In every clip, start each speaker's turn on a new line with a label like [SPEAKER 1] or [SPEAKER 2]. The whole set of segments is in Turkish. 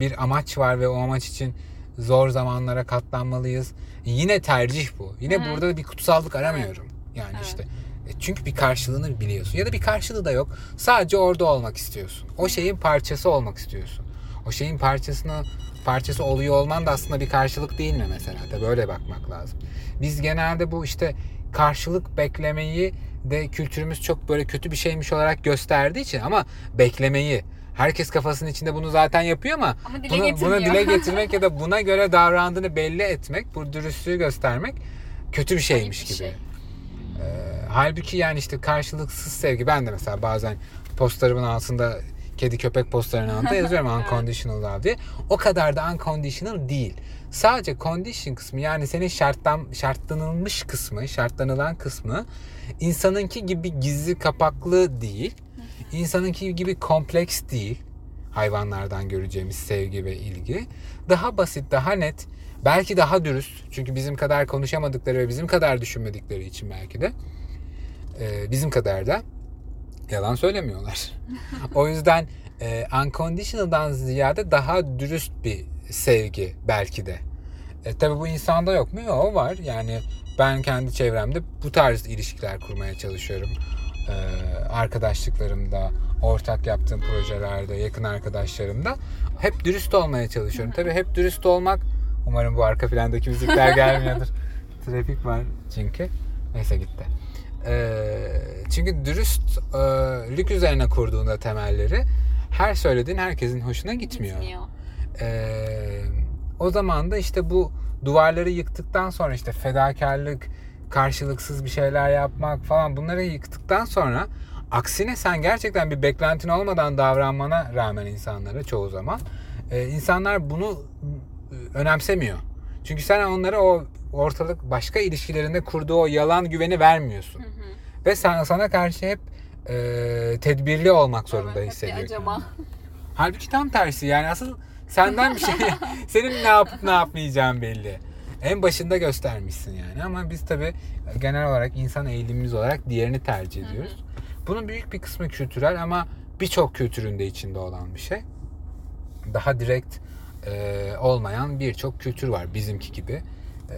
[SPEAKER 1] bir amaç var ve o amaç için zor zamanlara katlanmalıyız. Yine tercih bu. Yine
[SPEAKER 2] Hı
[SPEAKER 1] burada bir kutsallık aramıyorum. Yani
[SPEAKER 2] Evet.
[SPEAKER 1] işte e, çünkü bir karşılığını biliyorsun ya da bir karşılığı da yok. Sadece orada olmak istiyorsun. O şeyin parçası olmak istiyorsun. O şeyin parçasını parçası oluyor olman da aslında bir karşılık değil mi mesela? Da böyle bakmak lazım. Biz genelde bu işte karşılık beklemeyi de kültürümüz çok böyle kötü bir şeymiş olarak gösterdiği için ama beklemeyi herkes kafasının içinde bunu zaten yapıyor ama
[SPEAKER 2] Ama dile
[SPEAKER 1] bunu, bunu dile getirmek ya da buna göre davrandığını belli etmek, bu dürüstlüğü göstermek kötü bir şeymiş
[SPEAKER 2] Ayıp
[SPEAKER 1] gibi.
[SPEAKER 2] şey.
[SPEAKER 1] Ee, halbuki yani işte karşılıksız sevgi ben de mesela bazen postlarımın altında kedi köpek postlarının altında yazıyorum unconditional love diye. O kadar da unconditional değil. Sadece condition kısmı yani senin şarttan şartlanılmış kısmı, şartlanılan kısmı insanınki gibi gizli kapaklı değil. İnsanınki gibi kompleks değil. Hayvanlardan göreceğimiz sevgi ve ilgi. Daha basit, daha net, belki daha dürüst. Çünkü bizim kadar konuşamadıkları ve bizim kadar düşünmedikleri için belki de e, bizim kadar da yalan söylemiyorlar. o yüzden e, unconditional'dan ziyade daha dürüst bir sevgi belki de. E, tabii bu insanda yok mu? Yok var. Yani ben kendi çevremde bu tarz ilişkiler kurmaya çalışıyorum. E, arkadaşlıklarımda, ortak yaptığım projelerde, yakın arkadaşlarımda hep dürüst olmaya çalışıyorum. Tabii hep dürüst olmak umarım bu arka plandaki müzikler gelmiyordur. Trafik var çünkü. Neyse gitti. Ee, çünkü dürüstlük üzerine kurduğunda temelleri her söylediğin herkesin hoşuna gitmiyor.
[SPEAKER 2] Gitmiyor.
[SPEAKER 1] Ee, o zaman da işte bu duvarları yıktıktan sonra işte fedakarlık, karşılıksız bir şeyler yapmak falan bunları yıktıktan sonra aksine sen gerçekten bir beklentin olmadan davranmana rağmen insanlara çoğu zaman e, insanlar bunu e, önemsemiyor. Çünkü sen onlara o ortalık başka ilişkilerinde kurduğu o yalan güveni vermiyorsun.
[SPEAKER 2] Hı hı.
[SPEAKER 1] Ve sen sana karşı hep e, tedbirli olmak zorunda
[SPEAKER 2] Evet, hep bir
[SPEAKER 1] hissediyor.
[SPEAKER 2] Acaba.
[SPEAKER 1] Halbuki tam tersi yani asıl senden bir şey senin ne yapıp ne yapmayacağın belli. En başında göstermişsin yani ama biz tabi genel olarak insan eğilimimiz olarak diğerini tercih ediyoruz. Bunun büyük bir kısmı kültürel ama birçok kültürün de içinde olan bir şey. Daha direkt e, olmayan birçok kültür var bizimki gibi. E,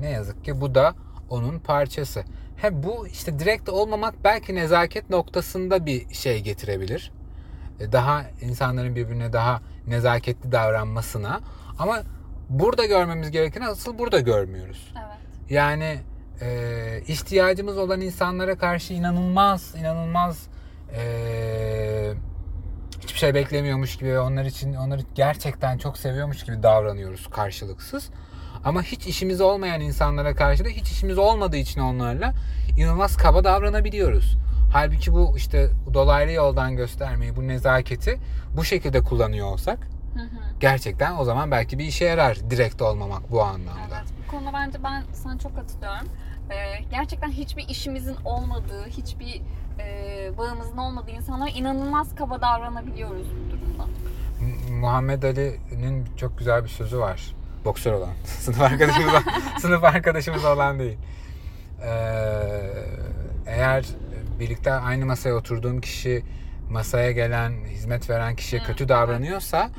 [SPEAKER 1] ne yazık ki bu da onun parçası. He bu işte direkt olmamak belki nezaket noktasında bir şey getirebilir. E, Daha insanların birbirine daha nezaketli davranmasına ama burada görmemiz gereken asıl burada görmüyoruz.
[SPEAKER 2] Evet.
[SPEAKER 1] Yani e, ihtiyacımız olan insanlara karşı inanılmaz inanılmaz e, hiçbir şey beklemiyormuş gibi onlar için onları gerçekten çok seviyormuş gibi davranıyoruz karşılıksız. Ama hiç işimiz olmayan insanlara karşı da hiç işimiz olmadığı için onlarla inanılmaz kaba davranabiliyoruz. Halbuki bu işte dolaylı yoldan göstermeyi, bu nezaketi bu şekilde kullanıyor olsak
[SPEAKER 2] Hı hı.
[SPEAKER 1] gerçekten o zaman belki bir işe yarar direkt olmamak bu anlamda.
[SPEAKER 2] Evet, bu konuda bence ben sana çok katılıyorum. Ee, gerçekten hiçbir işimizin olmadığı, hiçbir e, bağımızın olmadığı insanlara inanılmaz kaba davranabiliyoruz bu durumda.
[SPEAKER 1] M- Muhammed Ali'nin çok güzel bir sözü var. Boksör olan. Sınıf arkadaşımız sınıf arkadaşımız olan değil. Ee, eğer birlikte aynı masaya oturduğum kişi masaya gelen, hizmet veren kişiye
[SPEAKER 2] Hı,
[SPEAKER 1] kötü
[SPEAKER 2] evet.
[SPEAKER 1] davranıyorsa
[SPEAKER 2] hı.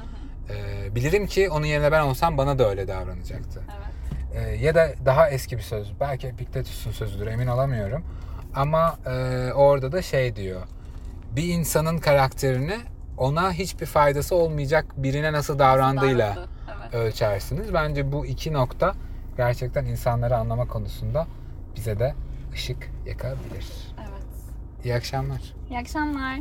[SPEAKER 1] E, bilirim ki onun yerine ben olsam bana da öyle davranacaktı.
[SPEAKER 2] Evet.
[SPEAKER 1] E, ya da daha eski bir söz. Belki Epiktetus'un sözüdür emin olamıyorum. Ama e, orada da şey diyor. Bir insanın karakterini ona hiçbir faydası olmayacak birine nasıl davrandığıyla
[SPEAKER 2] Davrandı, Evet.
[SPEAKER 1] ölçersiniz. Bence bu iki nokta gerçekten insanları anlama konusunda bize de ışık yakabilir.
[SPEAKER 2] evet.
[SPEAKER 1] İyi akşamlar.
[SPEAKER 2] İyi akşamlar.